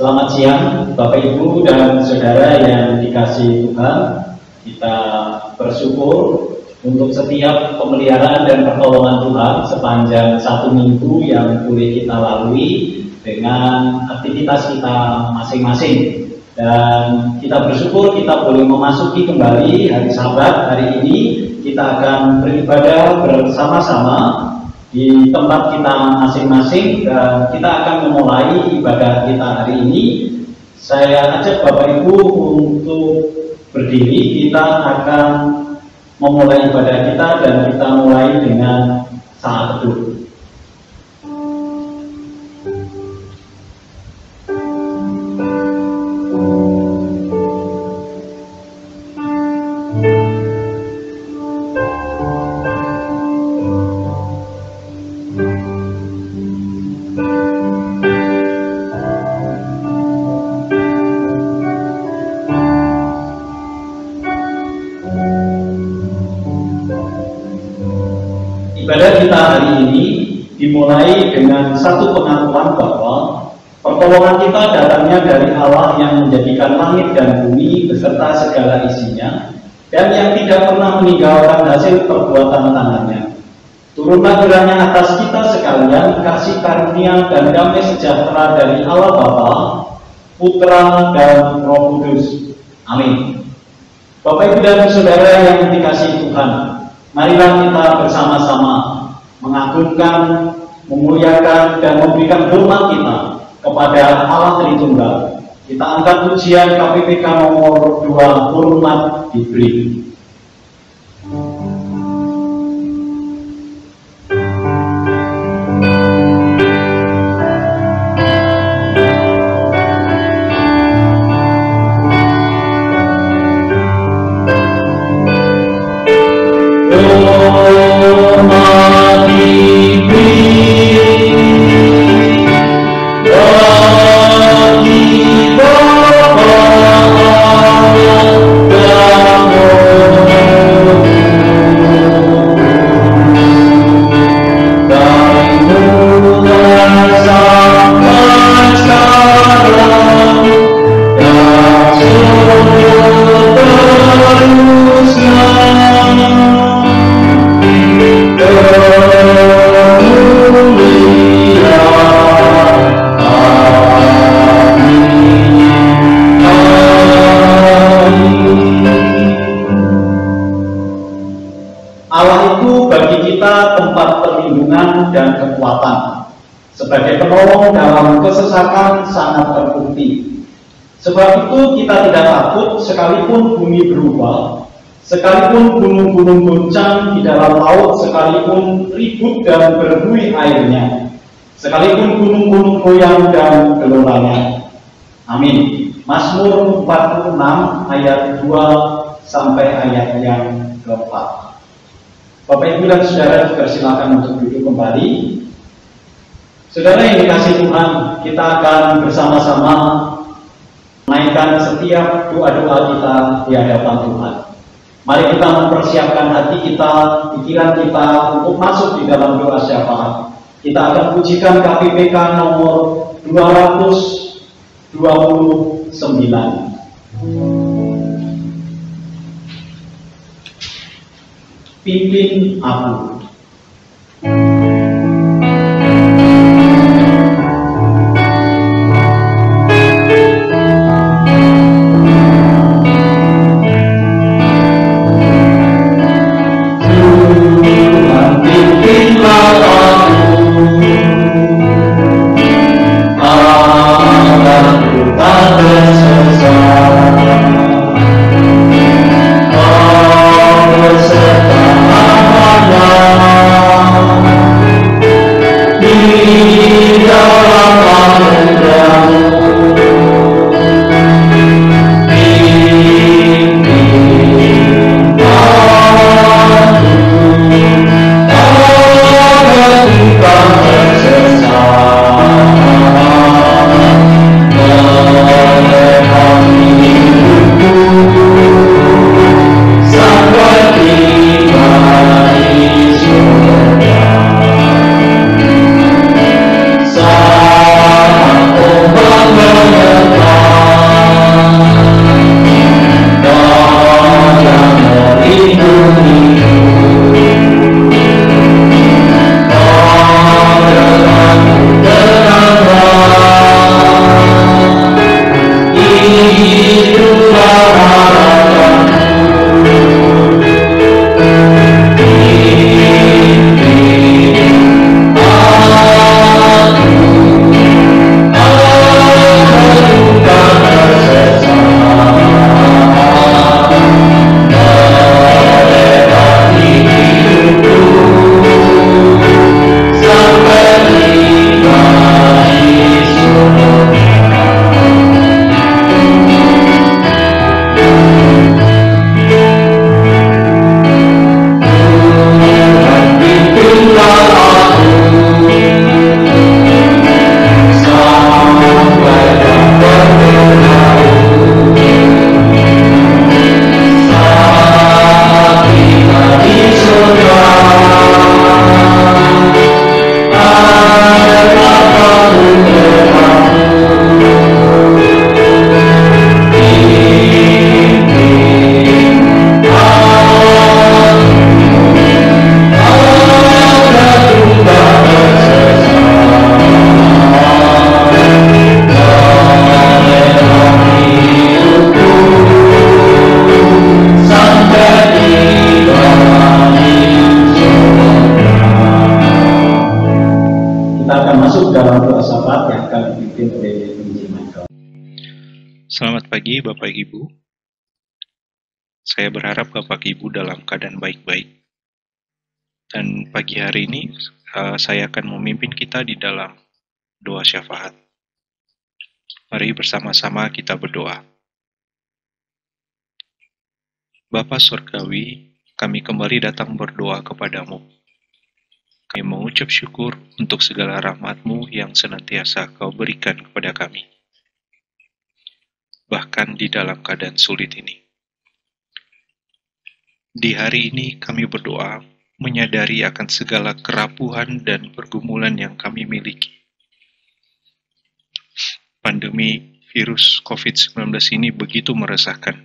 Selamat siang Bapak Ibu dan Saudara yang dikasih Tuhan. Kita bersyukur untuk setiap pemeliharaan dan pertolongan Tuhan sepanjang satu minggu yang boleh kita lalui dengan aktivitas kita masing-masing. Dan kita bersyukur kita boleh memasuki kembali hari sabat hari ini. Kita akan beribadah bersama-sama di tempat kita masing-masing dan kita akan memulai ibadah kita hari ini saya ajak Bapak Ibu untuk berdiri kita akan memulai ibadah kita dan kita mulai dengan saat teduh. Pertolongan kita datangnya dari Allah yang menjadikan langit dan bumi beserta segala isinya dan yang tidak pernah meninggalkan hasil perbuatan tangannya. Turunlah kiranya atas kita sekalian kasih karunia dan damai sejahtera dari Allah Bapa, Putra dan Roh Kudus. Amin. Bapak Ibu dan Saudara yang dikasih Tuhan, marilah kita bersama-sama mengagungkan memuliakan dan memberikan hormat kita kepada Allah Tritunggal. Kita angkat ujian KPPK nomor 2 hormat diberi. Sebab itu kita tidak takut sekalipun bumi berubah, sekalipun gunung-gunung goncang di dalam laut, sekalipun ribut dan berbuih airnya, sekalipun gunung-gunung goyang dan geloranya. Amin. Mazmur 46 ayat 2 sampai ayat yang keempat. Bapak Ibu dan Saudara silakan untuk duduk kembali. Saudara yang dikasih Tuhan, kita akan bersama-sama menaikkan setiap doa-doa kita di hadapan Tuhan. Mari kita mempersiapkan hati kita, pikiran kita untuk masuk di dalam doa syafaat. Kita akan pujikan KPPK nomor 229. Pimpin aku. Bapak Ibu. Saya berharap Bapak Ibu dalam keadaan baik-baik. Dan pagi hari ini uh, saya akan memimpin kita di dalam doa syafaat. Mari bersama-sama kita berdoa. Bapa Surgawi, kami kembali datang berdoa kepadamu. Kami mengucap syukur untuk segala rahmatmu yang senantiasa kau berikan kepada kami bahkan di dalam keadaan sulit ini. Di hari ini kami berdoa menyadari akan segala kerapuhan dan pergumulan yang kami miliki. Pandemi virus COVID-19 ini begitu meresahkan.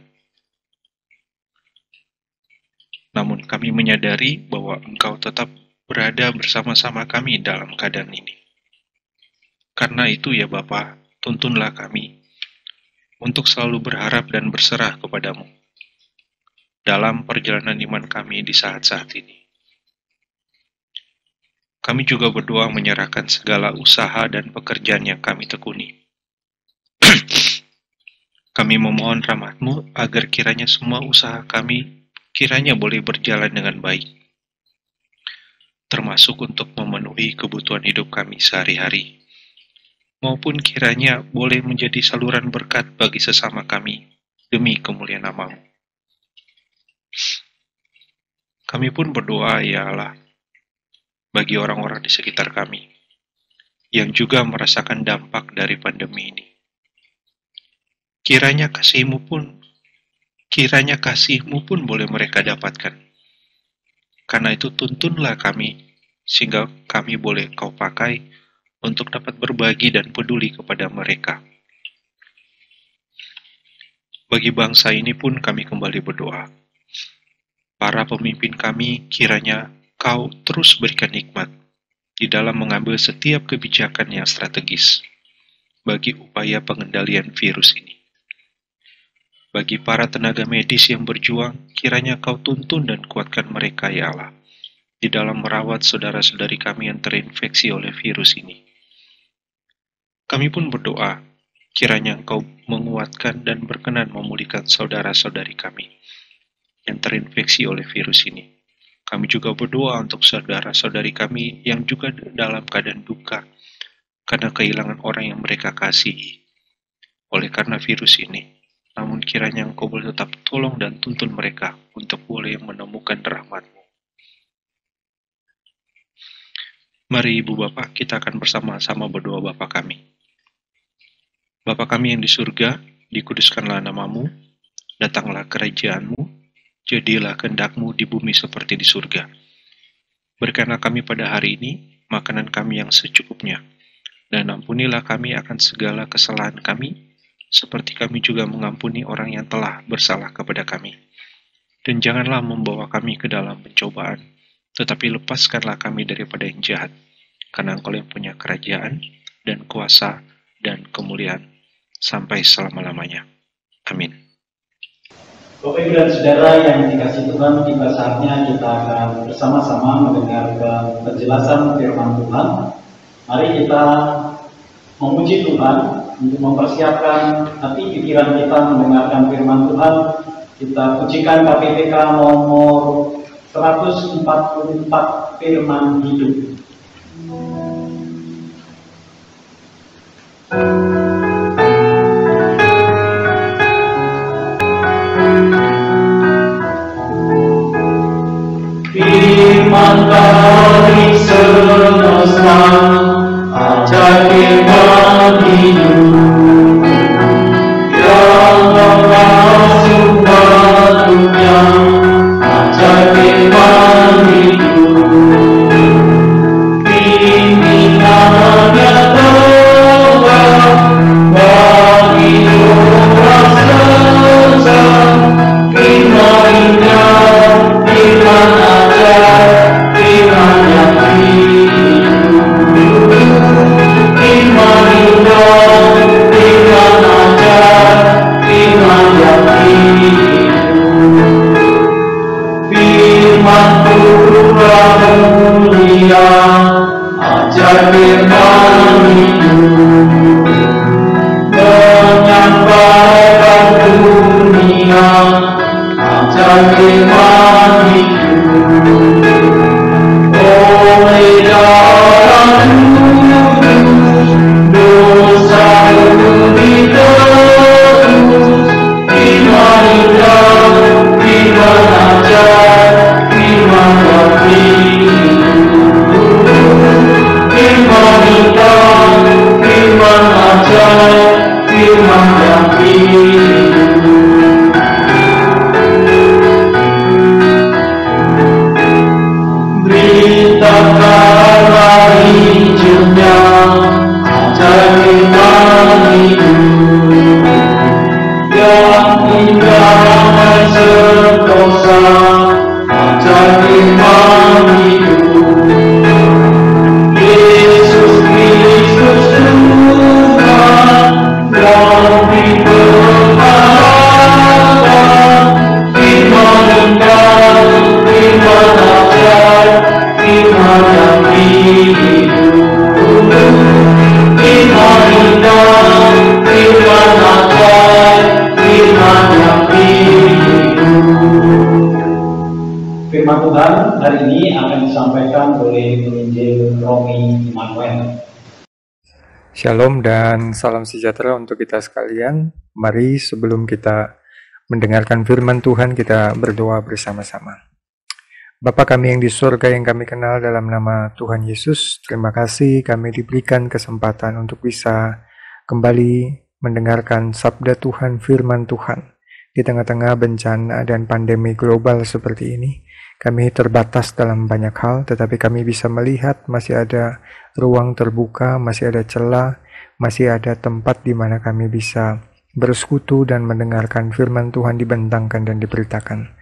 Namun kami menyadari bahwa Engkau tetap berada bersama-sama kami dalam keadaan ini. Karena itu ya Bapa, tuntunlah kami untuk selalu berharap dan berserah kepadamu dalam perjalanan iman kami di saat-saat ini. Kami juga berdoa menyerahkan segala usaha dan pekerjaan yang kami tekuni. kami memohon rahmatmu agar kiranya semua usaha kami kiranya boleh berjalan dengan baik, termasuk untuk memenuhi kebutuhan hidup kami sehari-hari maupun kiranya boleh menjadi saluran berkat bagi sesama kami demi kemuliaan namamu. Kami pun berdoa, ya Allah, bagi orang-orang di sekitar kami yang juga merasakan dampak dari pandemi ini. Kiranya kasihmu pun, kiranya kasihmu pun boleh mereka dapatkan. Karena itu tuntunlah kami, sehingga kami boleh kau pakai untuk dapat berbagi dan peduli kepada mereka. Bagi bangsa ini pun kami kembali berdoa. Para pemimpin kami kiranya kau terus berikan nikmat di dalam mengambil setiap kebijakan yang strategis bagi upaya pengendalian virus ini. Bagi para tenaga medis yang berjuang, kiranya kau tuntun dan kuatkan mereka, ya Allah, di dalam merawat saudara-saudari kami yang terinfeksi oleh virus ini. Kami pun berdoa, kiranya Engkau menguatkan dan berkenan memulihkan saudara-saudari kami yang terinfeksi oleh virus ini. Kami juga berdoa untuk saudara-saudari kami yang juga dalam keadaan duka karena kehilangan orang yang mereka kasihi oleh karena virus ini. Namun kiranya Engkau boleh tetap tolong dan tuntun mereka untuk boleh menemukan rahmat-Mu. Mari Ibu Bapak, kita akan bersama-sama berdoa Bapak kami. Bapa kami yang di surga, dikuduskanlah namamu, datanglah kerajaanmu, jadilah kehendakmu di bumi seperti di surga. Berikanlah kami pada hari ini makanan kami yang secukupnya, dan ampunilah kami akan segala kesalahan kami, seperti kami juga mengampuni orang yang telah bersalah kepada kami. Dan janganlah membawa kami ke dalam pencobaan, tetapi lepaskanlah kami daripada yang jahat, karena engkau yang punya kerajaan, dan kuasa, dan kemuliaan sampai selama-lamanya. Amin. Bapak Ibu dan Saudara yang dikasih Tuhan, tiba saatnya kita akan bersama-sama mendengarkan penjelasan firman Tuhan. Mari kita memuji Tuhan untuk mempersiapkan hati pikiran kita mendengarkan firman Tuhan. Kita pujikan KPPK nomor 144 firman hidup. Mantari Shalom dan salam sejahtera untuk kita sekalian. Mari sebelum kita mendengarkan firman Tuhan kita berdoa bersama-sama. Bapa kami yang di surga yang kami kenal dalam nama Tuhan Yesus, terima kasih kami diberikan kesempatan untuk bisa kembali mendengarkan sabda Tuhan, firman Tuhan di tengah-tengah bencana dan pandemi global seperti ini. Kami terbatas dalam banyak hal, tetapi kami bisa melihat masih ada ruang terbuka, masih ada celah, masih ada tempat di mana kami bisa bersekutu dan mendengarkan firman Tuhan dibentangkan dan diberitakan.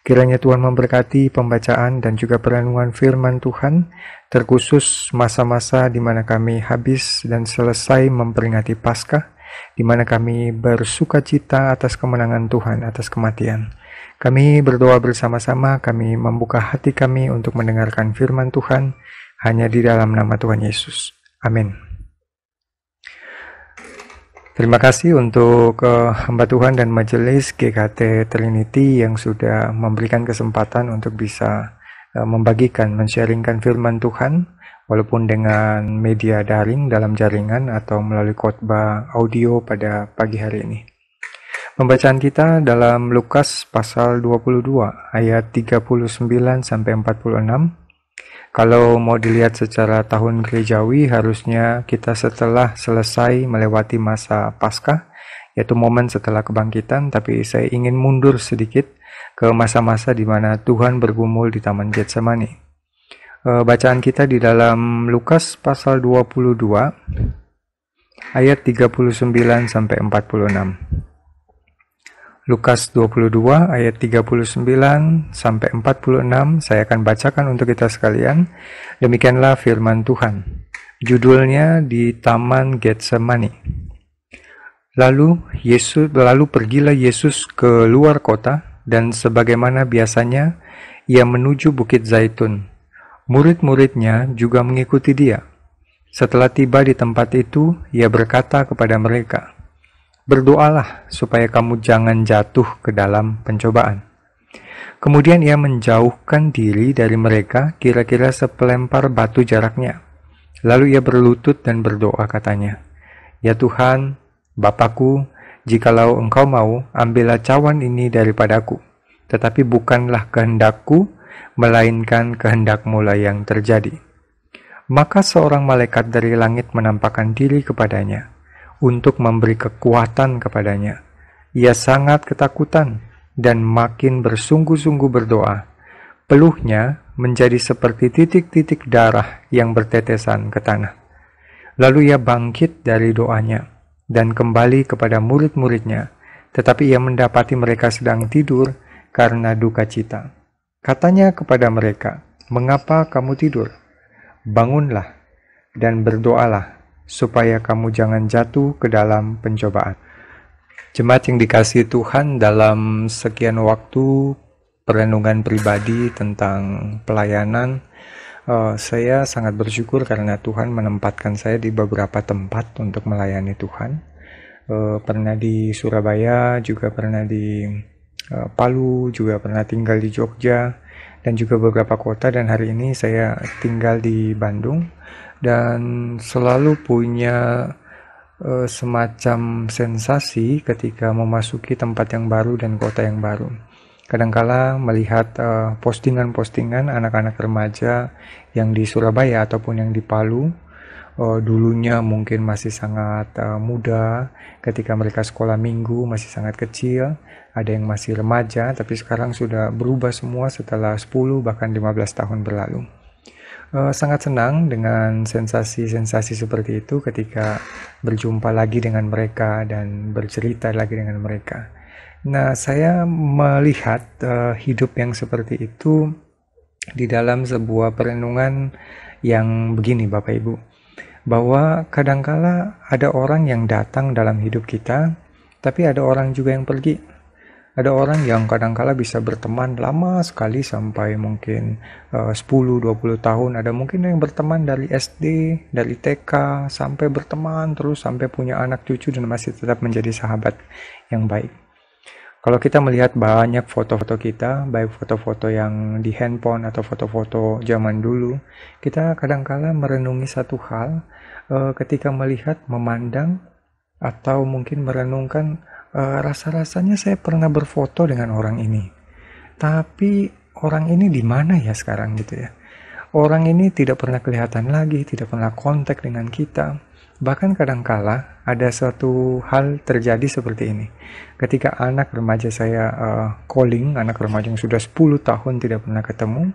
Kiranya Tuhan memberkati pembacaan dan juga perenungan firman Tuhan, terkhusus masa-masa di mana kami habis dan selesai memperingati Paskah, di mana kami bersuka cita atas kemenangan Tuhan atas kematian. Kami berdoa bersama-sama, kami membuka hati kami untuk mendengarkan firman Tuhan hanya di dalam nama Tuhan Yesus. Amin. Terima kasih untuk uh, hamba Tuhan dan majelis GKT Trinity yang sudah memberikan kesempatan untuk bisa uh, membagikan, mensharingkan firman Tuhan walaupun dengan media daring dalam jaringan atau melalui khotbah audio pada pagi hari ini. Pembacaan kita dalam Lukas pasal 22 ayat 39 sampai 46. Kalau mau dilihat secara tahun gerejawi harusnya kita setelah selesai melewati masa Paskah yaitu momen setelah kebangkitan tapi saya ingin mundur sedikit ke masa-masa di mana Tuhan bergumul di Taman Getsemani. Eh, bacaan kita di dalam Lukas pasal 22 ayat 39 sampai 46. Lukas 22 ayat 39 sampai 46 saya akan bacakan untuk kita sekalian. Demikianlah firman Tuhan. Judulnya di Taman Getsemani. Lalu Yesus lalu pergilah Yesus ke luar kota dan sebagaimana biasanya ia menuju Bukit Zaitun Murid-muridnya juga mengikuti dia. Setelah tiba di tempat itu, ia berkata kepada mereka, Berdoalah supaya kamu jangan jatuh ke dalam pencobaan. Kemudian ia menjauhkan diri dari mereka kira-kira sepelempar batu jaraknya. Lalu ia berlutut dan berdoa katanya, Ya Tuhan, Bapakku, jikalau engkau mau, ambillah cawan ini daripadaku. Tetapi bukanlah kehendakku, melainkan kehendak mulai yang terjadi. Maka seorang malaikat dari langit menampakkan diri kepadanya untuk memberi kekuatan kepadanya. Ia sangat ketakutan dan makin bersungguh-sungguh berdoa. Peluhnya menjadi seperti titik-titik darah yang bertetesan ke tanah. Lalu ia bangkit dari doanya dan kembali kepada murid-muridnya, tetapi ia mendapati mereka sedang tidur karena duka cita. Katanya kepada mereka, "Mengapa kamu tidur? Bangunlah dan berdoalah, supaya kamu jangan jatuh ke dalam pencobaan." Jemaat yang dikasih Tuhan dalam sekian waktu perenungan pribadi tentang pelayanan, uh, saya sangat bersyukur karena Tuhan menempatkan saya di beberapa tempat untuk melayani Tuhan. Uh, pernah di Surabaya, juga pernah di Eh, Palu, juga pernah tinggal di Jogja, dan juga beberapa kota dan hari ini saya tinggal di Bandung dan selalu punya uh, semacam sensasi ketika memasuki tempat yang baru dan kota yang baru. Kadangkala melihat eh, postingan-postingan anak-anak remaja yang di Surabaya ataupun yang di Palu uh, dulunya mungkin masih sangat uh, muda ketika mereka sekolah minggu masih sangat kecil ada yang masih remaja tapi sekarang sudah berubah semua setelah 10 bahkan 15 tahun berlalu. Uh, sangat senang dengan sensasi-sensasi seperti itu ketika berjumpa lagi dengan mereka dan bercerita lagi dengan mereka. Nah, saya melihat uh, hidup yang seperti itu di dalam sebuah perenungan yang begini, Bapak Ibu, bahwa kadangkala ada orang yang datang dalam hidup kita, tapi ada orang juga yang pergi. Ada orang yang kadangkala bisa berteman lama sekali sampai mungkin uh, 10-20 tahun. Ada mungkin yang berteman dari SD, dari TK, sampai berteman terus sampai punya anak cucu dan masih tetap menjadi sahabat yang baik. Kalau kita melihat banyak foto-foto kita, baik foto-foto yang di handphone atau foto-foto zaman dulu, kita kadangkala merenungi satu hal uh, ketika melihat, memandang, atau mungkin merenungkan uh, rasa-rasanya saya pernah berfoto dengan orang ini. Tapi orang ini di mana ya sekarang gitu ya? Orang ini tidak pernah kelihatan lagi, tidak pernah kontak dengan kita Bahkan kadangkala ada suatu hal terjadi seperti ini. Ketika anak remaja saya uh, calling, anak remaja yang sudah 10 tahun tidak pernah ketemu,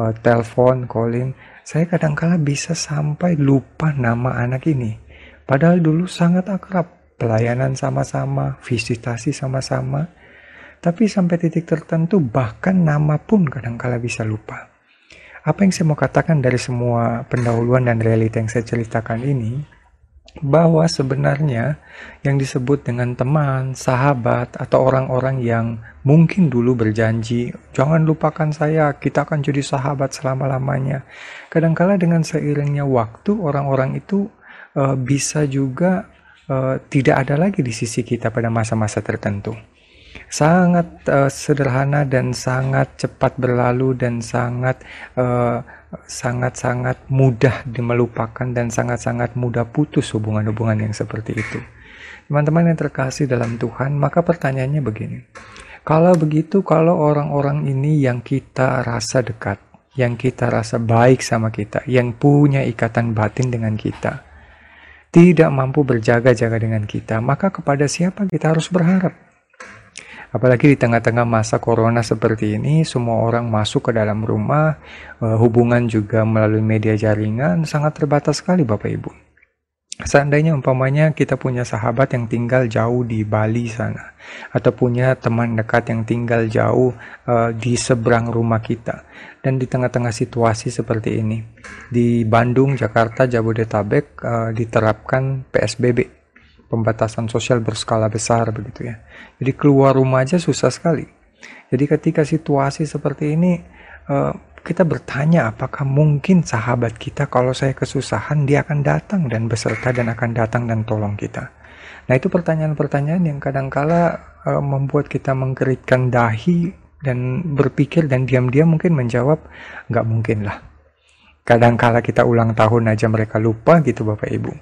uh, telepon, calling, saya kadangkala bisa sampai lupa nama anak ini. Padahal dulu sangat akrab, pelayanan sama-sama, visitasi sama-sama. Tapi sampai titik tertentu bahkan nama pun kadangkala bisa lupa. Apa yang saya mau katakan dari semua pendahuluan dan realita yang saya ceritakan ini, bahwa sebenarnya yang disebut dengan teman, sahabat, atau orang-orang yang mungkin dulu berjanji, jangan lupakan saya, kita akan jadi sahabat selama-lamanya. Kadangkala dengan seiringnya waktu, orang-orang itu uh, bisa juga uh, tidak ada lagi di sisi kita pada masa-masa tertentu. Sangat uh, sederhana dan sangat cepat berlalu dan sangat uh, sangat-sangat mudah dimelupakan dan sangat-sangat mudah putus hubungan-hubungan yang seperti itu. Teman-teman yang terkasih dalam Tuhan, maka pertanyaannya begini. Kalau begitu, kalau orang-orang ini yang kita rasa dekat, yang kita rasa baik sama kita, yang punya ikatan batin dengan kita, tidak mampu berjaga-jaga dengan kita, maka kepada siapa kita harus berharap? Apalagi di tengah-tengah masa corona seperti ini, semua orang masuk ke dalam rumah, eh, hubungan juga melalui media jaringan sangat terbatas sekali Bapak Ibu. Seandainya umpamanya kita punya sahabat yang tinggal jauh di Bali sana, atau punya teman dekat yang tinggal jauh uh, di seberang rumah kita, dan di tengah-tengah situasi seperti ini, di Bandung, Jakarta, Jabodetabek uh, diterapkan PSBB, pembatasan sosial berskala besar begitu ya. Jadi keluar rumah aja susah sekali. Jadi ketika situasi seperti ini uh, kita bertanya apakah mungkin sahabat kita kalau saya kesusahan dia akan datang dan beserta dan akan datang dan tolong kita. Nah itu pertanyaan-pertanyaan yang kadangkala uh, membuat kita mengkeritkan dahi dan berpikir dan diam-diam mungkin menjawab nggak mungkin lah. Kadangkala kita ulang tahun aja mereka lupa gitu Bapak Ibu.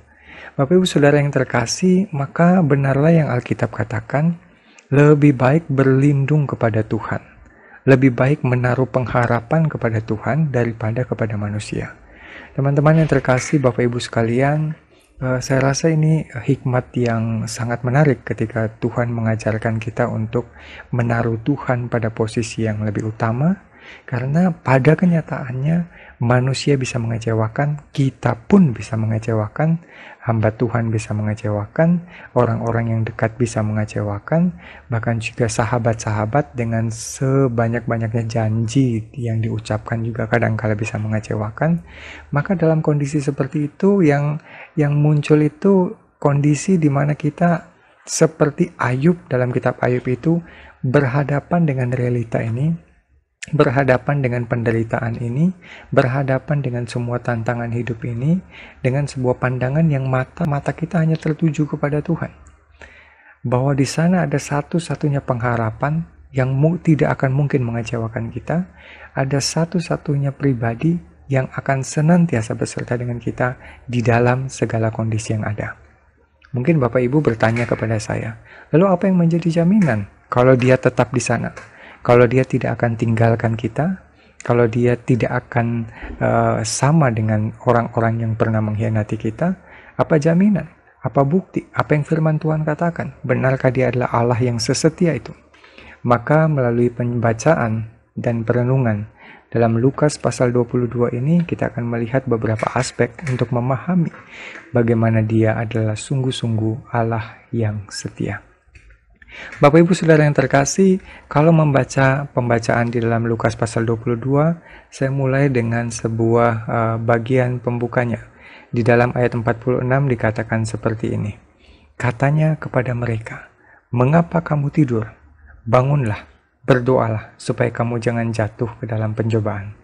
Bapak Ibu Saudara yang terkasih, maka benarlah yang Alkitab katakan, lebih baik berlindung kepada Tuhan. Lebih baik menaruh pengharapan kepada Tuhan daripada kepada manusia. Teman-teman yang terkasih, Bapak Ibu sekalian, eh, saya rasa ini hikmat yang sangat menarik ketika Tuhan mengajarkan kita untuk menaruh Tuhan pada posisi yang lebih utama, karena pada kenyataannya manusia bisa mengecewakan, kita pun bisa mengecewakan, hamba Tuhan bisa mengecewakan, orang-orang yang dekat bisa mengecewakan, bahkan juga sahabat-sahabat dengan sebanyak-banyaknya janji yang diucapkan juga kadang-kala bisa mengecewakan. Maka dalam kondisi seperti itu yang yang muncul itu kondisi di mana kita seperti Ayub dalam kitab Ayub itu berhadapan dengan realita ini berhadapan dengan penderitaan ini, berhadapan dengan semua tantangan hidup ini, dengan sebuah pandangan yang mata mata kita hanya tertuju kepada Tuhan. Bahwa di sana ada satu-satunya pengharapan yang tidak akan mungkin mengecewakan kita, ada satu-satunya pribadi yang akan senantiasa beserta dengan kita di dalam segala kondisi yang ada. Mungkin Bapak Ibu bertanya kepada saya, lalu apa yang menjadi jaminan kalau dia tetap di sana? Kalau dia tidak akan tinggalkan kita, kalau dia tidak akan uh, sama dengan orang-orang yang pernah mengkhianati kita, apa jaminan? Apa bukti? Apa yang firman Tuhan katakan? Benarkah dia adalah Allah yang sesetia itu? Maka melalui pembacaan dan perenungan dalam Lukas pasal 22 ini kita akan melihat beberapa aspek untuk memahami bagaimana dia adalah sungguh-sungguh Allah yang setia. Bapak Ibu Saudara yang terkasih, kalau membaca pembacaan di dalam Lukas pasal 22, saya mulai dengan sebuah uh, bagian pembukanya. Di dalam ayat 46 dikatakan seperti ini. Katanya kepada mereka, "Mengapa kamu tidur? Bangunlah, berdoalah supaya kamu jangan jatuh ke dalam pencobaan."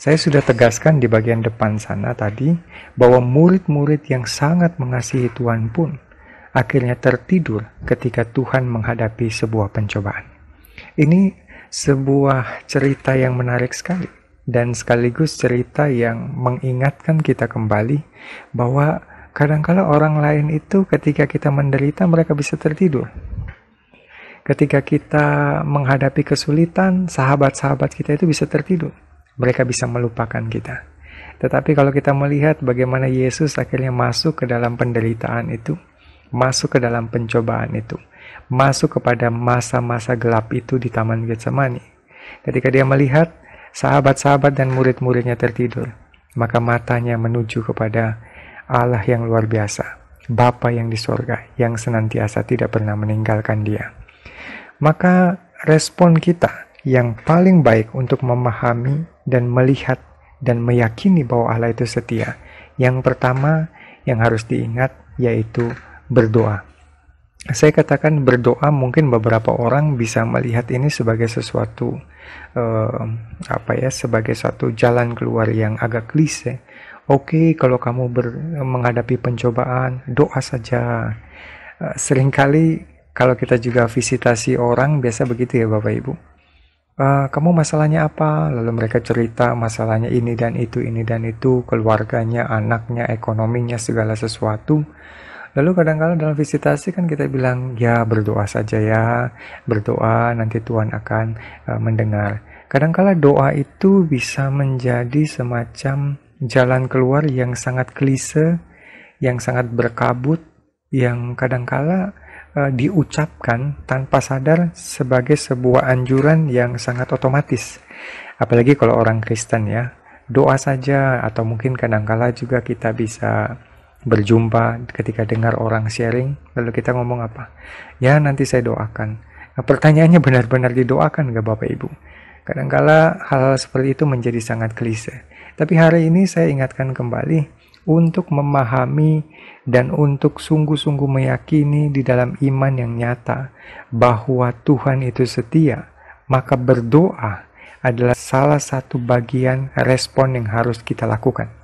Saya sudah tegaskan di bagian depan sana tadi bahwa murid-murid yang sangat mengasihi Tuhan pun akhirnya tertidur ketika Tuhan menghadapi sebuah pencobaan. Ini sebuah cerita yang menarik sekali dan sekaligus cerita yang mengingatkan kita kembali bahwa kadangkala orang lain itu ketika kita menderita mereka bisa tertidur. Ketika kita menghadapi kesulitan, sahabat-sahabat kita itu bisa tertidur. Mereka bisa melupakan kita. Tetapi kalau kita melihat bagaimana Yesus akhirnya masuk ke dalam penderitaan itu, masuk ke dalam pencobaan itu, masuk kepada masa-masa gelap itu di Taman Getsemani. Ketika dia melihat sahabat-sahabat dan murid-muridnya tertidur, maka matanya menuju kepada Allah yang luar biasa, Bapa yang di sorga, yang senantiasa tidak pernah meninggalkan dia. Maka respon kita yang paling baik untuk memahami dan melihat dan meyakini bahwa Allah itu setia, yang pertama yang harus diingat yaitu berdoa. Saya katakan berdoa mungkin beberapa orang bisa melihat ini sebagai sesuatu uh, apa ya sebagai satu jalan keluar yang agak klise. Oke, kalau kamu ber, menghadapi pencobaan, doa saja. Uh, sering kali kalau kita juga visitasi orang biasa begitu ya Bapak Ibu. Uh, kamu masalahnya apa? Lalu mereka cerita masalahnya ini dan itu, ini dan itu, keluarganya, anaknya, ekonominya, segala sesuatu. Lalu kadang-kadang dalam visitasi kan kita bilang, ya berdoa saja ya, berdoa nanti Tuhan akan uh, mendengar. Kadang-kadang doa itu bisa menjadi semacam jalan keluar yang sangat klise, yang sangat berkabut, yang kadang-kala uh, diucapkan tanpa sadar sebagai sebuah anjuran yang sangat otomatis. Apalagi kalau orang Kristen ya, doa saja atau mungkin kadang-kala juga kita bisa berjumpa ketika dengar orang sharing lalu kita ngomong apa? Ya nanti saya doakan. Nah, pertanyaannya benar-benar didoakan gak Bapak Ibu? Kadangkala hal-hal seperti itu menjadi sangat klise. Tapi hari ini saya ingatkan kembali untuk memahami dan untuk sungguh-sungguh meyakini di dalam iman yang nyata bahwa Tuhan itu setia maka berdoa adalah salah satu bagian respon yang harus kita lakukan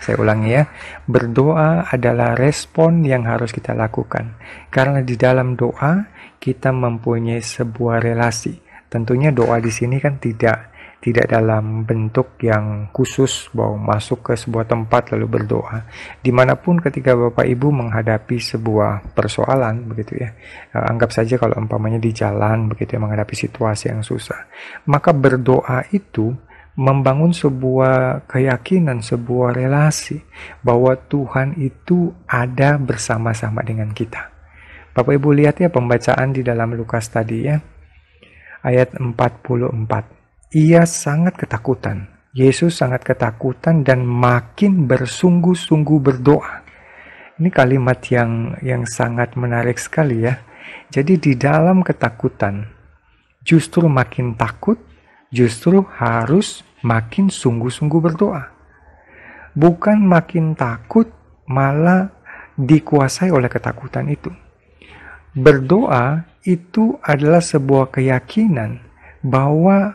saya ulangi ya, berdoa adalah respon yang harus kita lakukan. Karena di dalam doa kita mempunyai sebuah relasi. Tentunya doa di sini kan tidak tidak dalam bentuk yang khusus bahwa masuk ke sebuah tempat lalu berdoa. Di mana pun ketika Bapak Ibu menghadapi sebuah persoalan begitu ya, eh, anggap saja kalau umpamanya di jalan begitu ya menghadapi situasi yang susah, maka berdoa itu membangun sebuah keyakinan, sebuah relasi bahwa Tuhan itu ada bersama-sama dengan kita. Bapak Ibu lihat ya pembacaan di dalam Lukas tadi ya. Ayat 44. Ia sangat ketakutan. Yesus sangat ketakutan dan makin bersungguh-sungguh berdoa. Ini kalimat yang yang sangat menarik sekali ya. Jadi di dalam ketakutan justru makin takut justru harus makin sungguh-sungguh berdoa. Bukan makin takut, malah dikuasai oleh ketakutan itu. Berdoa itu adalah sebuah keyakinan bahwa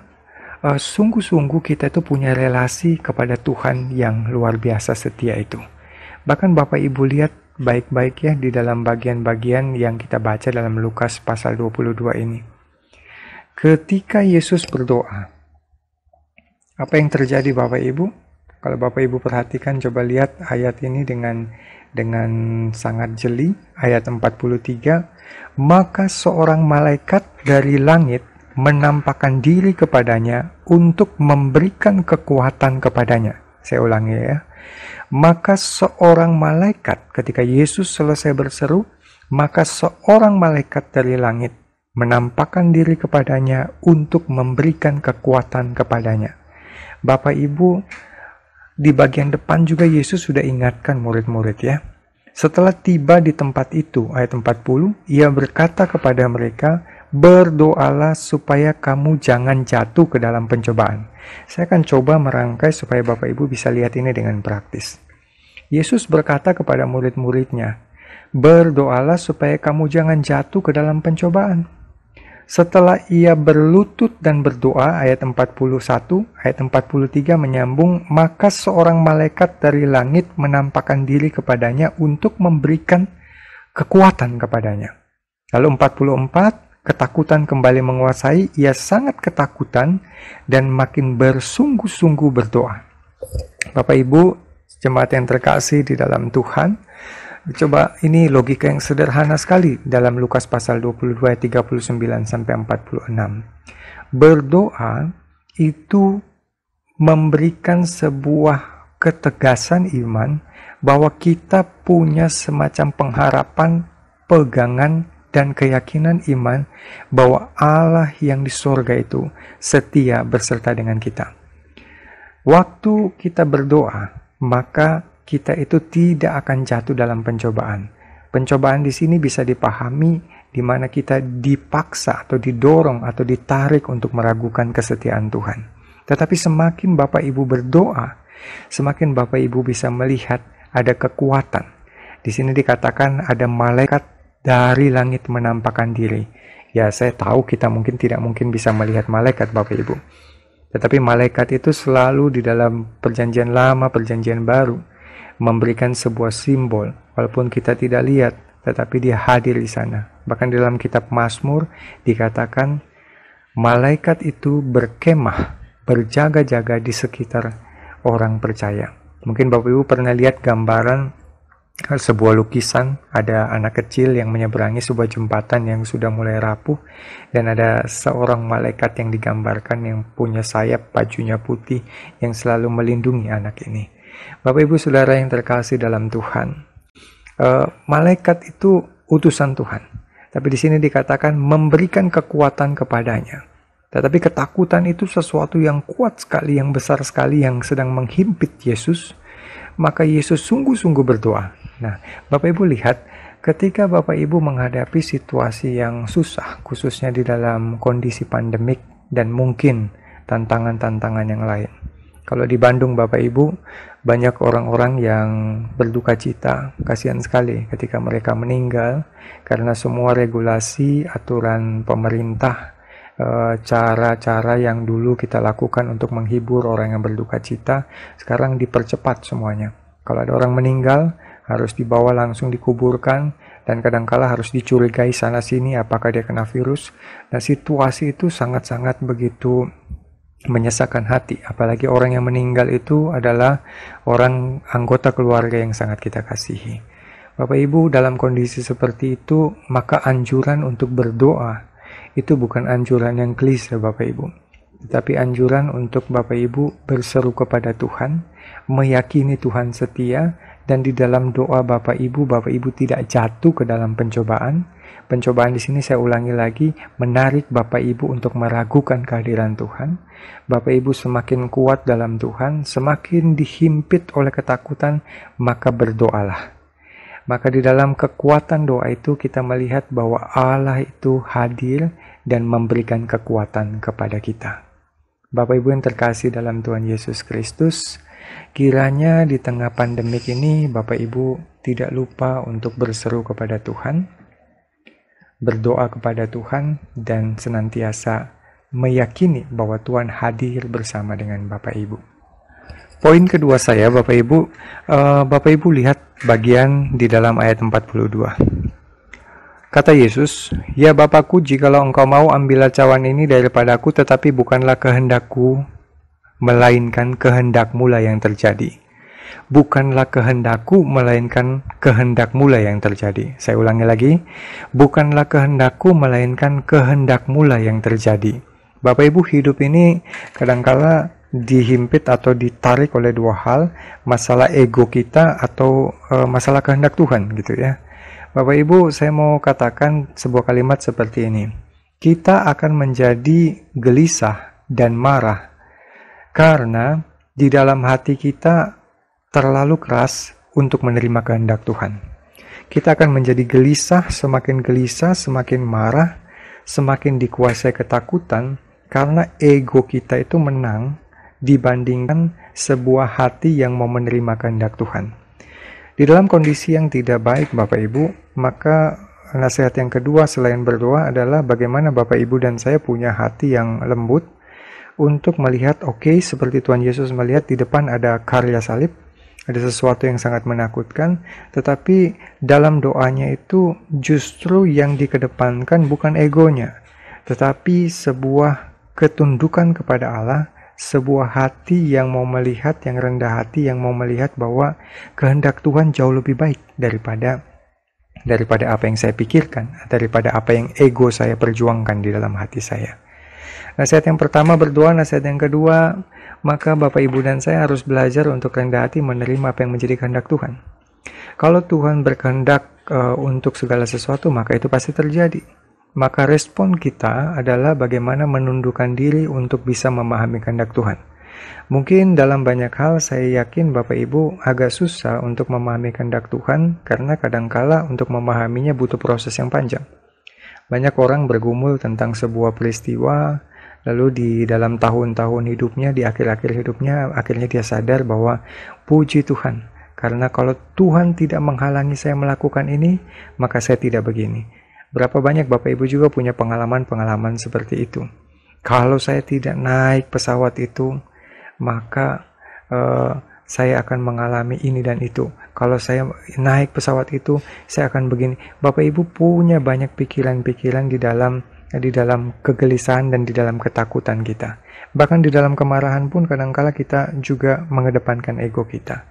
uh, sungguh-sungguh kita itu punya relasi kepada Tuhan yang luar biasa setia itu. Bahkan Bapak Ibu lihat baik-baik ya di dalam bagian-bagian yang kita baca dalam Lukas pasal 22 ini. Ketika Yesus berdoa, apa yang terjadi Bapak Ibu? Kalau Bapak Ibu perhatikan coba lihat ayat ini dengan dengan sangat jeli ayat 43 maka seorang malaikat dari langit menampakkan diri kepadanya untuk memberikan kekuatan kepadanya. Saya ulangi ya. Maka seorang malaikat ketika Yesus selesai berseru, maka seorang malaikat dari langit menampakkan diri kepadanya untuk memberikan kekuatan kepadanya. Bapak Ibu, di bagian depan juga Yesus sudah ingatkan murid-murid ya. Setelah tiba di tempat itu, ayat 40, ia berkata kepada mereka, berdoalah supaya kamu jangan jatuh ke dalam pencobaan. Saya akan coba merangkai supaya Bapak Ibu bisa lihat ini dengan praktis. Yesus berkata kepada murid-muridnya, berdoalah supaya kamu jangan jatuh ke dalam pencobaan. Setelah ia berlutut dan berdoa, ayat 41, ayat 43 menyambung, maka seorang malaikat dari langit menampakkan diri kepadanya untuk memberikan kekuatan kepadanya. Lalu 44, ketakutan kembali menguasai, ia sangat ketakutan dan makin bersungguh-sungguh berdoa. Bapak Ibu, jemaat yang terkasih di dalam Tuhan, coba ini logika yang sederhana sekali dalam Lukas pasal 22 ayat 39 sampai 46. Berdoa itu memberikan sebuah ketegasan iman bahwa kita punya semacam pengharapan, pegangan, dan keyakinan iman bahwa Allah yang di sorga itu setia berserta dengan kita. Waktu kita berdoa, maka kita itu tidak akan jatuh dalam pencobaan. Pencobaan di sini bisa dipahami di mana kita dipaksa atau didorong atau ditarik untuk meragukan kesetiaan Tuhan. Tetapi semakin Bapak Ibu berdoa, semakin Bapak Ibu bisa melihat ada kekuatan. Di sini dikatakan ada malaikat dari langit menampakkan diri. Ya, saya tahu kita mungkin tidak mungkin bisa melihat malaikat Bapak Ibu. Tetapi malaikat itu selalu di dalam perjanjian lama, perjanjian baru memberikan sebuah simbol walaupun kita tidak lihat tetapi dia hadir di sana. Bahkan dalam kitab Mazmur dikatakan malaikat itu berkemah, berjaga-jaga di sekitar orang percaya. Mungkin Bapak Ibu pernah lihat gambaran eh, sebuah lukisan, ada anak kecil yang menyeberangi sebuah jembatan yang sudah mulai rapuh dan ada seorang malaikat yang digambarkan yang punya sayap, bajunya putih yang selalu melindungi anak ini. Bapak Ibu Saudara yang terkasih dalam Tuhan, uh, malaikat itu utusan Tuhan. Tapi di sini dikatakan memberikan kekuatan kepadanya. Tetapi ketakutan itu sesuatu yang kuat sekali, yang besar sekali, yang sedang menghimpit Yesus. Maka Yesus sungguh-sungguh berdoa. Nah, Bapak Ibu lihat, ketika Bapak Ibu menghadapi situasi yang susah, khususnya di dalam kondisi pandemik dan mungkin tantangan-tantangan yang lain. Kalau di Bandung Bapak Ibu, banyak orang-orang yang berduka cita, kasihan sekali ketika mereka meninggal karena semua regulasi, aturan pemerintah, eh, cara-cara yang dulu kita lakukan untuk menghibur orang yang berduka cita, sekarang dipercepat semuanya. Kalau ada orang meninggal, harus dibawa langsung dikuburkan, dan kadangkala harus dicurigai sana sini apakah dia kena virus. Nah, situasi itu sangat-sangat begitu menyesakan hati, apalagi orang yang meninggal itu adalah orang anggota keluarga yang sangat kita kasihi. Bapak Ibu, dalam kondisi seperti itu, maka anjuran untuk berdoa itu bukan anjuran yang klise, Bapak Ibu, tetapi anjuran untuk Bapak Ibu berseru kepada Tuhan, meyakini Tuhan setia, dan di dalam doa Bapak Ibu, Bapak Ibu tidak jatuh ke dalam pencobaan, Pencobaan di sini saya ulangi lagi, menarik Bapak Ibu untuk meragukan kehadiran Tuhan. Bapak Ibu semakin kuat dalam Tuhan, semakin dihimpit oleh ketakutan, maka berdoalah. Maka di dalam kekuatan doa itu kita melihat bahwa Allah itu hadir dan memberikan kekuatan kepada kita. Bapak Ibu yang terkasih dalam Tuhan Yesus Kristus, kiranya di tengah pandemik ini Bapak Ibu tidak lupa untuk berseru kepada Tuhan, berdoa kepada Tuhan, dan senantiasa meyakini bahwa Tuhan hadir bersama dengan Bapak Ibu. Poin kedua saya, Bapak Ibu, uh, Bapak Ibu lihat bagian di dalam ayat 42. Kata Yesus, Ya Bapakku, jikalau engkau mau ambil cawan ini daripadaku, tetapi bukanlah kehendakku, melainkan kehendakmu lah yang terjadi bukanlah kehendakku melainkan kehendakmu lah yang terjadi. Saya ulangi lagi, bukanlah kehendakku melainkan kehendakmu lah yang terjadi. Bapak Ibu hidup ini kadangkala dihimpit atau ditarik oleh dua hal, masalah ego kita atau e, masalah kehendak Tuhan gitu ya. Bapak Ibu, saya mau katakan sebuah kalimat seperti ini. Kita akan menjadi gelisah dan marah karena di dalam hati kita terlalu keras untuk menerima kehendak Tuhan. Kita akan menjadi gelisah, semakin gelisah, semakin marah, semakin dikuasai ketakutan karena ego kita itu menang dibandingkan sebuah hati yang mau menerima kehendak Tuhan. Di dalam kondisi yang tidak baik Bapak Ibu, maka nasihat yang kedua selain berdoa adalah bagaimana Bapak Ibu dan saya punya hati yang lembut untuk melihat oke okay, seperti Tuhan Yesus melihat di depan ada karya salib, ada sesuatu yang sangat menakutkan, tetapi dalam doanya itu justru yang dikedepankan bukan egonya, tetapi sebuah ketundukan kepada Allah, sebuah hati yang mau melihat, yang rendah hati, yang mau melihat bahwa kehendak Tuhan jauh lebih baik daripada daripada apa yang saya pikirkan, daripada apa yang ego saya perjuangkan di dalam hati saya. Nasihat yang pertama berdoa, nasihat yang kedua, maka Bapak Ibu dan saya harus belajar untuk rendah hati menerima apa yang menjadi kehendak Tuhan. Kalau Tuhan berkehendak uh, untuk segala sesuatu, maka itu pasti terjadi. Maka respon kita adalah bagaimana menundukkan diri untuk bisa memahami kehendak Tuhan. Mungkin dalam banyak hal saya yakin Bapak Ibu agak susah untuk memahami kehendak Tuhan karena kadangkala untuk memahaminya butuh proses yang panjang. Banyak orang bergumul tentang sebuah peristiwa, lalu di dalam tahun-tahun hidupnya, di akhir-akhir hidupnya, akhirnya dia sadar bahwa puji Tuhan. Karena kalau Tuhan tidak menghalangi saya melakukan ini, maka saya tidak begini. Berapa banyak Bapak Ibu juga punya pengalaman-pengalaman seperti itu. Kalau saya tidak naik pesawat itu, maka uh, saya akan mengalami ini dan itu. Kalau saya naik pesawat itu, saya akan begini. Bapak Ibu punya banyak pikiran-pikiran di dalam di dalam kegelisahan dan di dalam ketakutan kita. Bahkan di dalam kemarahan pun kadangkala kita juga mengedepankan ego kita.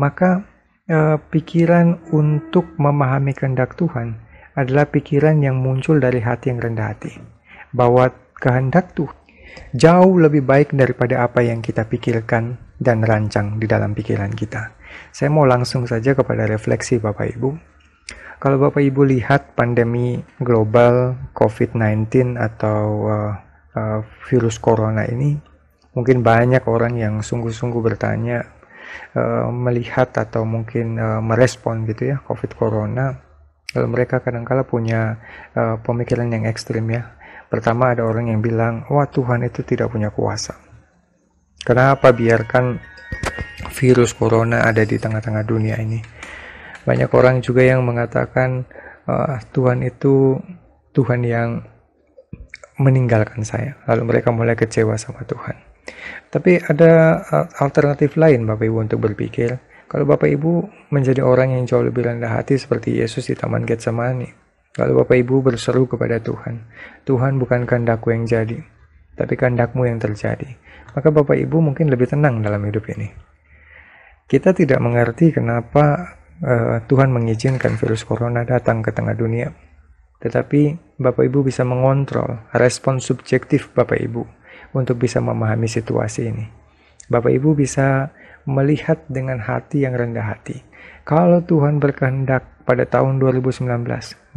Maka eh, pikiran untuk memahami kehendak Tuhan adalah pikiran yang muncul dari hati yang rendah hati. Bahwa kehendak Tuhan jauh lebih baik daripada apa yang kita pikirkan dan rancang di dalam pikiran kita. Saya mau langsung saja kepada refleksi Bapak Ibu. Kalau Bapak Ibu lihat pandemi global COVID-19 atau uh, uh, virus corona ini, mungkin banyak orang yang sungguh-sungguh bertanya, uh, melihat atau mungkin uh, merespon gitu ya COVID corona. Kalau mereka kadang-kala punya uh, pemikiran yang ekstrim ya, Pertama ada orang yang bilang, wah Tuhan itu tidak punya kuasa. Kenapa biarkan virus corona ada di tengah-tengah dunia ini? Banyak orang juga yang mengatakan, uh, Tuhan itu Tuhan yang meninggalkan saya. Lalu mereka mulai kecewa sama Tuhan. Tapi ada uh, alternatif lain Bapak Ibu untuk berpikir. Kalau Bapak Ibu menjadi orang yang jauh lebih rendah hati seperti Yesus di Taman Getsemani, Lalu Bapak Ibu berseru kepada Tuhan, Tuhan bukan kehendakku yang jadi, tapi kehendakmu yang terjadi. Maka Bapak Ibu mungkin lebih tenang dalam hidup ini. Kita tidak mengerti kenapa uh, Tuhan mengizinkan virus corona datang ke tengah dunia. Tetapi Bapak Ibu bisa mengontrol respon subjektif Bapak Ibu untuk bisa memahami situasi ini. Bapak Ibu bisa melihat dengan hati yang rendah hati. Kalau Tuhan berkehendak pada tahun 2019, 2020,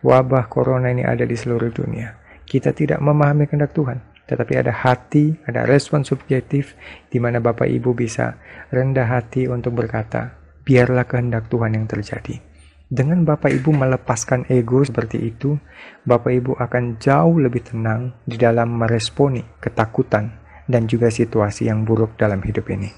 wabah corona ini ada di seluruh dunia. Kita tidak memahami kehendak Tuhan, tetapi ada hati, ada respon subjektif di mana Bapak Ibu bisa rendah hati untuk berkata, biarlah kehendak Tuhan yang terjadi. Dengan Bapak Ibu melepaskan ego seperti itu, Bapak Ibu akan jauh lebih tenang di dalam meresponi ketakutan dan juga situasi yang buruk dalam hidup ini.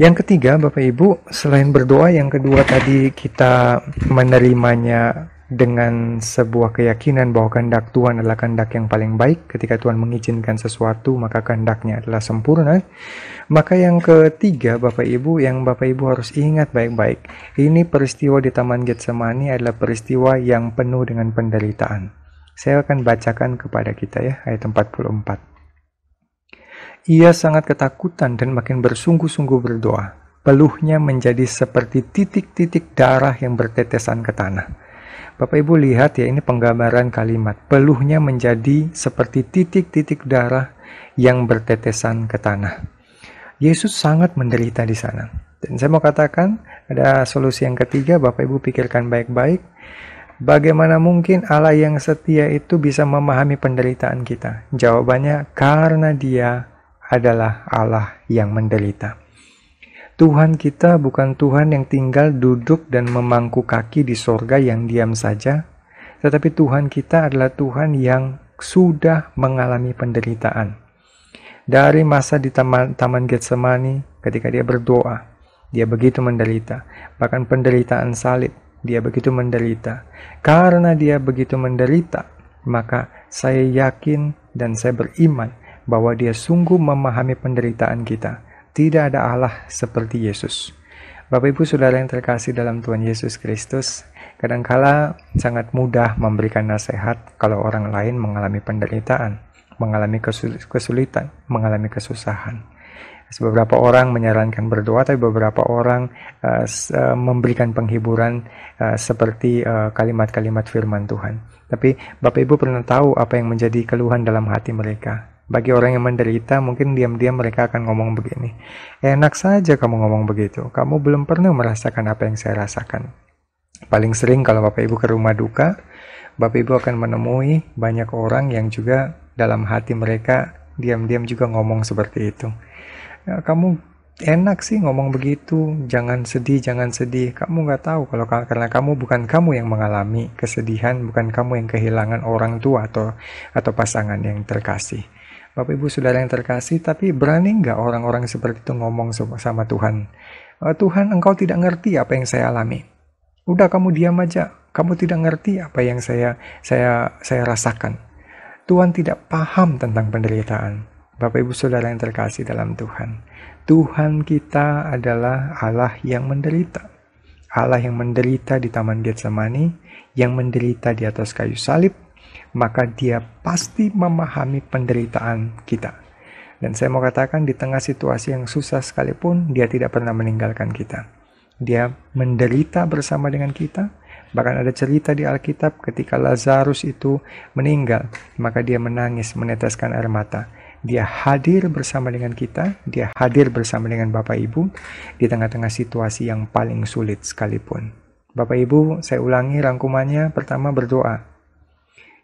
Yang ketiga, Bapak Ibu, selain berdoa, yang kedua tadi kita menerimanya dengan sebuah keyakinan bahwa kehendak Tuhan adalah kehendak yang paling baik. Ketika Tuhan mengizinkan sesuatu, maka kehendaknya adalah sempurna. Maka yang ketiga, Bapak Ibu, yang Bapak Ibu harus ingat baik-baik. Ini peristiwa di Taman Getsemani adalah peristiwa yang penuh dengan penderitaan. Saya akan bacakan kepada kita ya, ayat 44. Ia sangat ketakutan dan makin bersungguh-sungguh berdoa. Peluhnya menjadi seperti titik-titik darah yang bertetesan ke tanah. Bapak Ibu lihat ya ini penggambaran kalimat. Peluhnya menjadi seperti titik-titik darah yang bertetesan ke tanah. Yesus sangat menderita di sana. Dan saya mau katakan ada solusi yang ketiga, Bapak Ibu pikirkan baik-baik. Bagaimana mungkin Allah yang setia itu bisa memahami penderitaan kita? Jawabannya karena Dia adalah Allah yang menderita. Tuhan kita bukan Tuhan yang tinggal duduk dan memangku kaki di sorga yang diam saja, tetapi Tuhan kita adalah Tuhan yang sudah mengalami penderitaan. Dari masa di Taman, taman Getsemani, ketika dia berdoa, dia begitu menderita. Bahkan penderitaan salib, dia begitu menderita. Karena dia begitu menderita, maka saya yakin dan saya beriman bahwa dia sungguh memahami penderitaan kita tidak ada Allah seperti Yesus. Bapak Ibu Saudara yang terkasih dalam Tuhan Yesus Kristus, kadangkala sangat mudah memberikan nasihat kalau orang lain mengalami penderitaan, mengalami kesulitan, mengalami kesusahan. Beberapa orang menyarankan berdoa, tapi beberapa orang uh, memberikan penghiburan uh, seperti kalimat-kalimat uh, firman Tuhan. Tapi Bapak Ibu pernah tahu apa yang menjadi keluhan dalam hati mereka. Bagi orang yang menderita, mungkin diam-diam mereka akan ngomong begini. Enak saja kamu ngomong begitu. Kamu belum pernah merasakan apa yang saya rasakan. Paling sering kalau Bapak Ibu ke rumah duka, Bapak Ibu akan menemui banyak orang yang juga dalam hati mereka diam-diam juga ngomong seperti itu ya, kamu enak sih ngomong begitu jangan sedih jangan sedih kamu nggak tahu kalau karena kamu bukan kamu yang mengalami kesedihan bukan kamu yang kehilangan orang tua atau atau pasangan yang terkasih Bapak Ibu Saudara yang terkasih tapi berani nggak orang-orang seperti itu ngomong sama Tuhan? Oh, Tuhan engkau tidak ngerti apa yang saya alami. Udah kamu diam aja. Kamu tidak ngerti apa yang saya saya saya rasakan. Tuhan tidak paham tentang penderitaan. Bapak Ibu Saudara yang terkasih dalam Tuhan. Tuhan kita adalah Allah yang menderita. Allah yang menderita di Taman Getsemani, yang menderita di atas kayu salib, maka dia pasti memahami penderitaan kita. Dan saya mau katakan di tengah situasi yang susah sekalipun, dia tidak pernah meninggalkan kita. Dia menderita bersama dengan kita, Bahkan ada cerita di Alkitab ketika Lazarus itu meninggal, maka dia menangis meneteskan air mata. Dia hadir bersama dengan kita, dia hadir bersama dengan Bapak Ibu di tengah-tengah situasi yang paling sulit sekalipun. Bapak Ibu, saya ulangi rangkumannya. Pertama berdoa.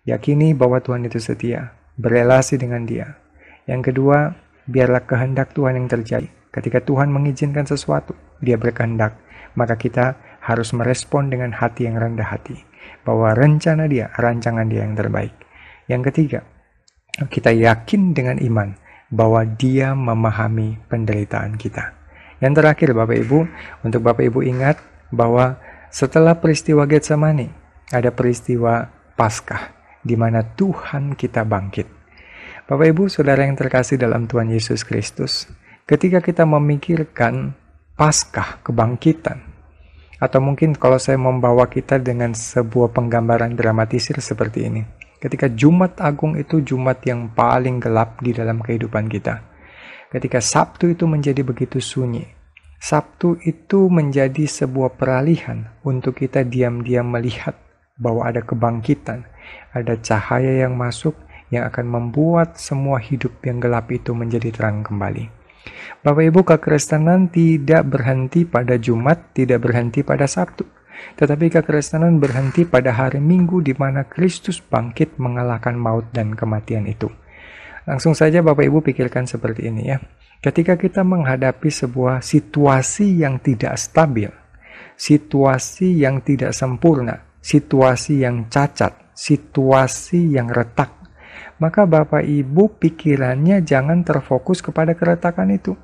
Yakini bahwa Tuhan itu setia, berelasi dengan dia. Yang kedua, biarlah kehendak Tuhan yang terjadi. Ketika Tuhan mengizinkan sesuatu, dia berkehendak, maka kita harus merespon dengan hati yang rendah hati. Bahwa rencana dia, rancangan dia yang terbaik. Yang ketiga, kita yakin dengan iman bahwa Dia memahami penderitaan kita. Yang terakhir, Bapak Ibu, untuk Bapak Ibu ingat bahwa setelah peristiwa Getsemani, ada peristiwa Paskah, di mana Tuhan kita bangkit. Bapak Ibu, saudara yang terkasih dalam Tuhan Yesus Kristus, ketika kita memikirkan Paskah, kebangkitan, atau mungkin kalau saya membawa kita dengan sebuah penggambaran dramatisir seperti ini. Ketika Jumat Agung itu Jumat yang paling gelap di dalam kehidupan kita. Ketika Sabtu itu menjadi begitu sunyi. Sabtu itu menjadi sebuah peralihan untuk kita diam-diam melihat bahwa ada kebangkitan, ada cahaya yang masuk yang akan membuat semua hidup yang gelap itu menjadi terang kembali. Bapak Ibu kekristenan tidak berhenti pada Jumat, tidak berhenti pada Sabtu tetapi kekristenan berhenti pada hari Minggu di mana Kristus bangkit mengalahkan maut dan kematian itu. Langsung saja Bapak Ibu pikirkan seperti ini ya. Ketika kita menghadapi sebuah situasi yang tidak stabil, situasi yang tidak sempurna, situasi yang cacat, situasi yang retak, maka Bapak Ibu pikirannya jangan terfokus kepada keretakan itu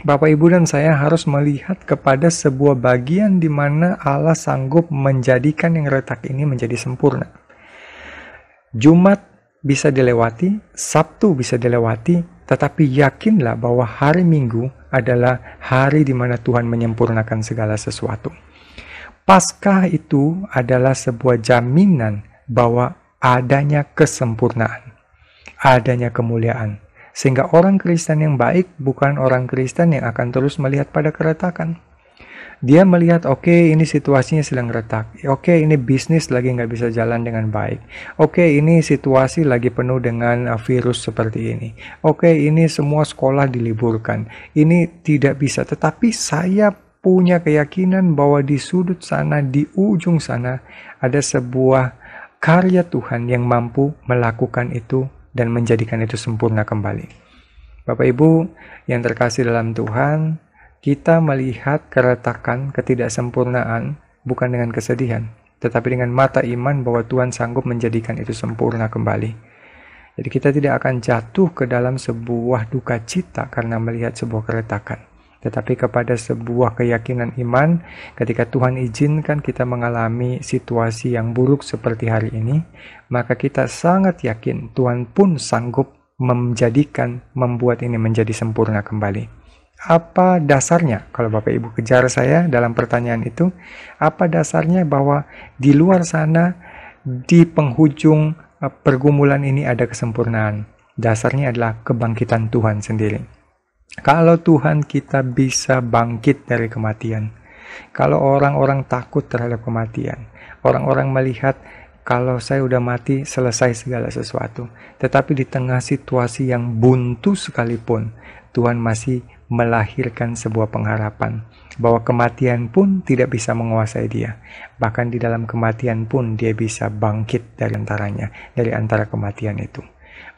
Bapak, Ibu, dan saya harus melihat kepada sebuah bagian di mana Allah sanggup menjadikan yang retak ini menjadi sempurna. Jumat bisa dilewati, Sabtu bisa dilewati, tetapi yakinlah bahwa hari Minggu adalah hari di mana Tuhan menyempurnakan segala sesuatu. Paskah itu adalah sebuah jaminan bahwa adanya kesempurnaan, adanya kemuliaan, sehingga orang Kristen yang baik bukan orang Kristen yang akan terus melihat pada keretakan. Dia melihat, oke okay, ini situasinya sedang retak. Oke okay, ini bisnis lagi nggak bisa jalan dengan baik. Oke okay, ini situasi lagi penuh dengan uh, virus seperti ini. Oke okay, ini semua sekolah diliburkan. Ini tidak bisa. Tetapi saya punya keyakinan bahwa di sudut sana, di ujung sana, ada sebuah karya Tuhan yang mampu melakukan itu dan menjadikan itu sempurna kembali. Bapak Ibu yang terkasih dalam Tuhan, kita melihat keretakan ketidaksempurnaan bukan dengan kesedihan, tetapi dengan mata iman bahwa Tuhan sanggup menjadikan itu sempurna kembali. Jadi kita tidak akan jatuh ke dalam sebuah duka cita karena melihat sebuah keretakan tetapi kepada sebuah keyakinan iman ketika Tuhan izinkan kita mengalami situasi yang buruk seperti hari ini, maka kita sangat yakin Tuhan pun sanggup menjadikan, membuat ini menjadi sempurna kembali. Apa dasarnya? Kalau Bapak Ibu kejar saya dalam pertanyaan itu, apa dasarnya bahwa di luar sana di penghujung uh, pergumulan ini ada kesempurnaan? Dasarnya adalah kebangkitan Tuhan sendiri. Kalau Tuhan kita bisa bangkit dari kematian, kalau orang-orang takut terhadap kematian, orang-orang melihat kalau saya udah mati selesai segala sesuatu. Tetapi di tengah situasi yang buntu sekalipun, Tuhan masih melahirkan sebuah pengharapan bahwa kematian pun tidak bisa menguasai dia. Bahkan di dalam kematian pun dia bisa bangkit dari antaranya, dari antara kematian itu.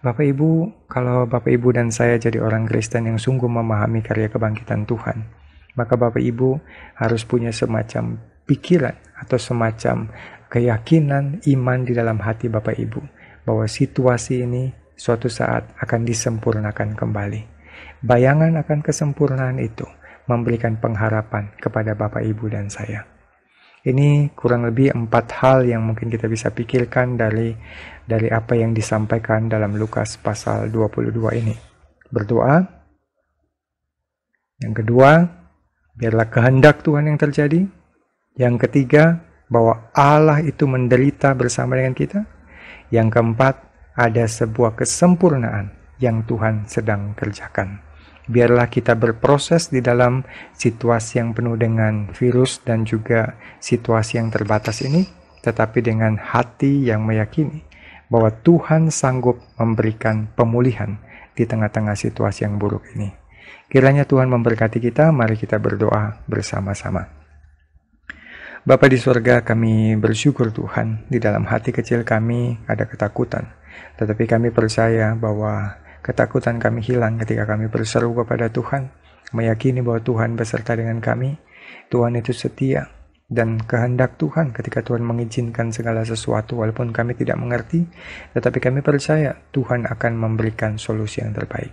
Bapak Ibu, kalau Bapak Ibu dan saya jadi orang Kristen yang sungguh memahami karya kebangkitan Tuhan, maka Bapak Ibu harus punya semacam pikiran atau semacam keyakinan iman di dalam hati Bapak Ibu bahwa situasi ini suatu saat akan disempurnakan kembali. Bayangan akan kesempurnaan itu memberikan pengharapan kepada Bapak, Ibu, dan saya. Ini kurang lebih empat hal yang mungkin kita bisa pikirkan dari dari apa yang disampaikan dalam Lukas pasal 22 ini. Berdoa. Yang kedua, biarlah kehendak Tuhan yang terjadi. Yang ketiga, bahwa Allah itu menderita bersama dengan kita. Yang keempat, ada sebuah kesempurnaan yang Tuhan sedang kerjakan. Biarlah kita berproses di dalam situasi yang penuh dengan virus dan juga situasi yang terbatas ini, tetapi dengan hati yang meyakini bahwa Tuhan sanggup memberikan pemulihan di tengah-tengah situasi yang buruk ini. Kiranya Tuhan memberkati kita, mari kita berdoa bersama-sama. Bapa di surga, kami bersyukur Tuhan, di dalam hati kecil kami ada ketakutan. Tetapi kami percaya bahwa Ketakutan kami hilang ketika kami berseru kepada Tuhan, meyakini bahwa Tuhan beserta dengan kami. Tuhan itu setia, dan kehendak Tuhan ketika Tuhan mengizinkan segala sesuatu walaupun kami tidak mengerti, tetapi kami percaya Tuhan akan memberikan solusi yang terbaik.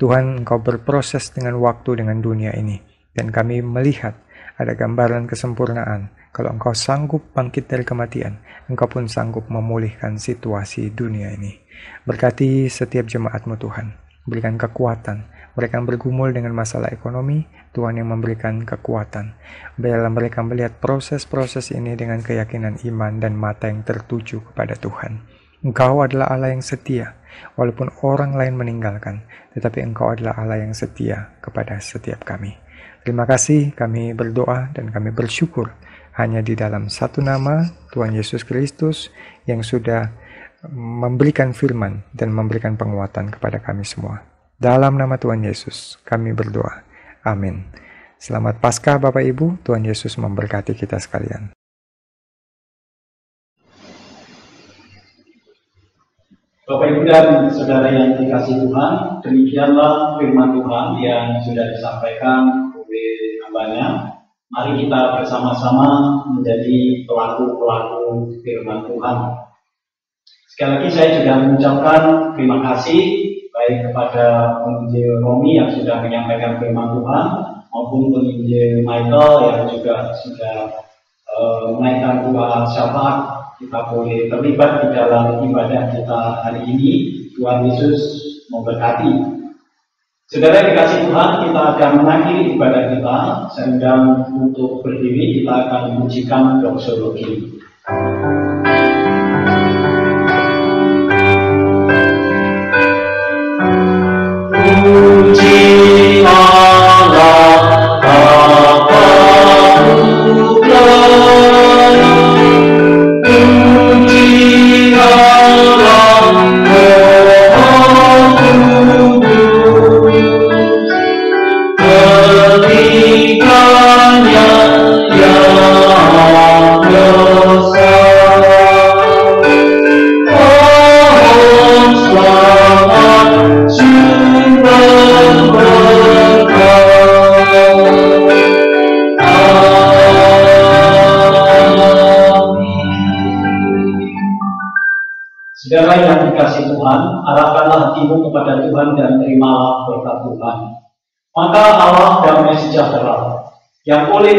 Tuhan engkau berproses dengan waktu dengan dunia ini, dan kami melihat ada gambaran kesempurnaan. Kalau engkau sanggup bangkit dari kematian, engkau pun sanggup memulihkan situasi dunia ini. Berkati setiap jemaatmu Tuhan. Berikan kekuatan. Mereka bergumul dengan masalah ekonomi, Tuhan yang memberikan kekuatan. Biarlah mereka melihat proses-proses ini dengan keyakinan iman dan mata yang tertuju kepada Tuhan. Engkau adalah Allah yang setia, walaupun orang lain meninggalkan, tetapi Engkau adalah Allah yang setia kepada setiap kami. Terima kasih, kami berdoa dan kami bersyukur hanya di dalam satu nama Tuhan Yesus Kristus yang sudah memberikan firman dan memberikan penguatan kepada kami semua. Dalam nama Tuhan Yesus, kami berdoa. Amin. Selamat Paskah Bapak Ibu, Tuhan Yesus memberkati kita sekalian. Bapak Ibu dan Saudara yang dikasih Tuhan, demikianlah firman Tuhan yang sudah disampaikan oleh hambanya. Mari kita bersama-sama menjadi pelaku-pelaku firman Tuhan. Sekali lagi saya juga mengucapkan terima kasih baik kepada penginjil Romi yang sudah menyampaikan firman Tuhan maupun penginjil Michael yang juga sudah uh, menaikkan dua syafaat kita boleh terlibat di dalam ibadah kita hari ini. Tuhan Yesus memberkati. Saudara dikasih Tuhan, kita akan mengakhiri ibadah kita. Saya untuk berdiri, kita akan memujikan doksologi.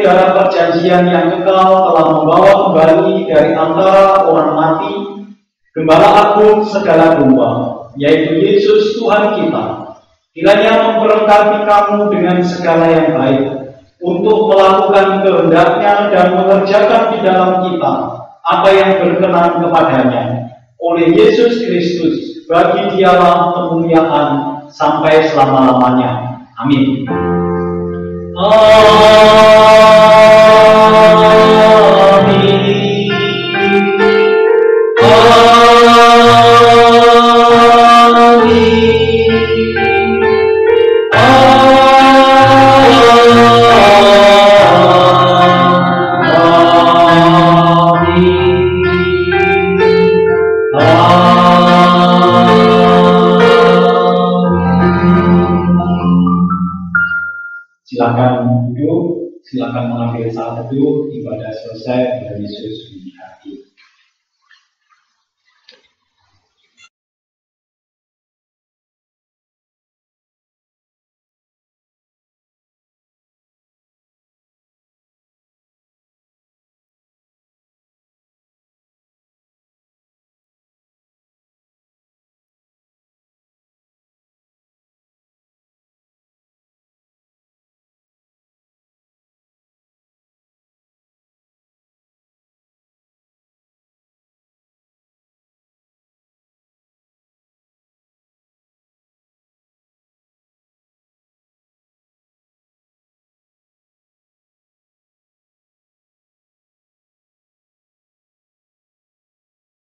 Darah perjanjian yang kekal telah membawa kembali dari antara orang mati gembala agung segala domba, yaitu Yesus Tuhan kita, Kiranya memperlengkapi kamu dengan segala yang baik untuk melakukan kehendaknya dan mengerjakan di dalam kita apa yang berkenan kepadanya. Oleh Yesus Kristus, bagi dialah kemuliaan sampai selama-lamanya. Amin. Oh.